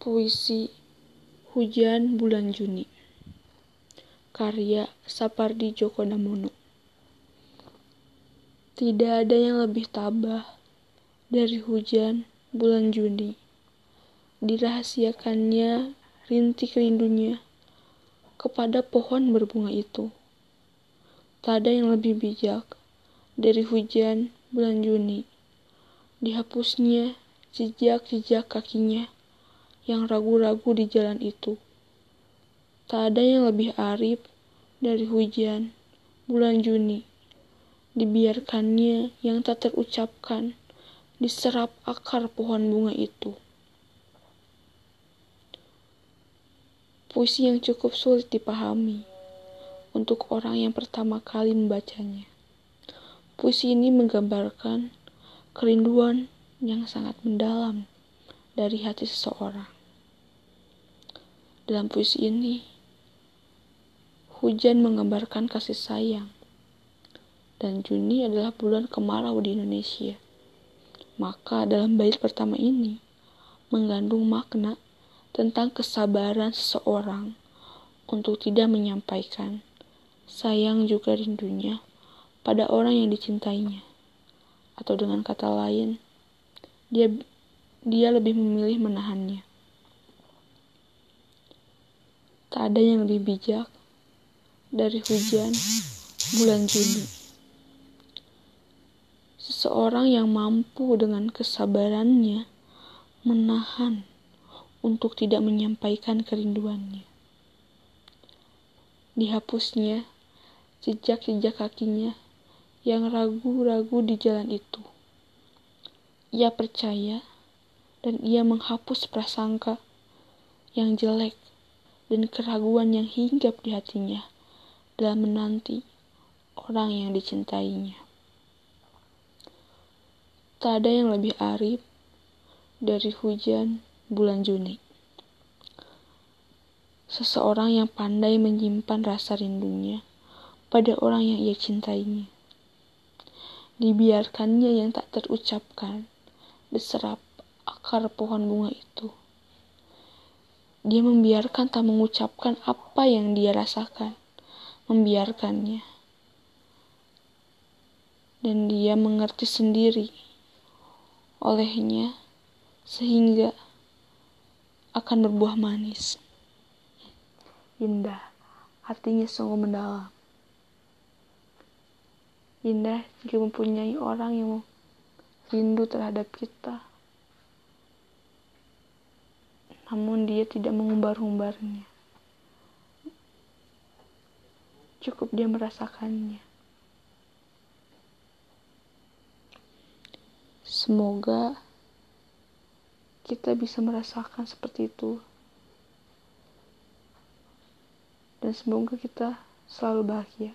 Puisi Hujan Bulan Juni. Karya Sapardi Djoko Damono Tidak ada yang lebih tabah dari hujan bulan Juni. Dirahasiakannya rintik rindunya kepada pohon berbunga itu. Tak ada yang lebih bijak dari hujan bulan Juni. Dihapusnya jejak-jejak kakinya yang ragu-ragu di jalan itu. Tak ada yang lebih arif dari hujan bulan Juni. Dibiarkannya yang tak terucapkan diserap akar pohon bunga itu. Puisi yang cukup sulit dipahami untuk orang yang pertama kali membacanya. Puisi ini menggambarkan kerinduan yang sangat mendalam dari hati seseorang. Dalam puisi ini, hujan menggambarkan kasih sayang, dan Juni adalah bulan kemarau di Indonesia. Maka dalam bait pertama ini mengandung makna tentang kesabaran seseorang untuk tidak menyampaikan sayang juga rindunya pada orang yang dicintainya. Atau dengan kata lain, dia dia lebih memilih menahannya. Tak ada yang lebih bijak dari hujan bulan Juni. Seseorang yang mampu dengan kesabarannya menahan untuk tidak menyampaikan kerinduannya. Dihapusnya jejak-jejak kakinya yang ragu-ragu di jalan itu. Ia percaya dan ia menghapus prasangka yang jelek dan keraguan yang hinggap di hatinya dalam menanti orang yang dicintainya. Tak ada yang lebih arif dari hujan bulan Juni. Seseorang yang pandai menyimpan rasa rindunya pada orang yang ia cintainya. Dibiarkannya yang tak terucapkan diserap akar pohon bunga itu. Dia membiarkan tak mengucapkan apa yang dia rasakan, membiarkannya. Dan dia mengerti sendiri olehnya sehingga akan berbuah manis. Indah, artinya sungguh mendalam. Indah jika mempunyai orang yang rindu terhadap kita. Namun dia tidak mengumbar-umbarnya. Cukup dia merasakannya. Semoga kita bisa merasakan seperti itu. Dan semoga kita selalu bahagia.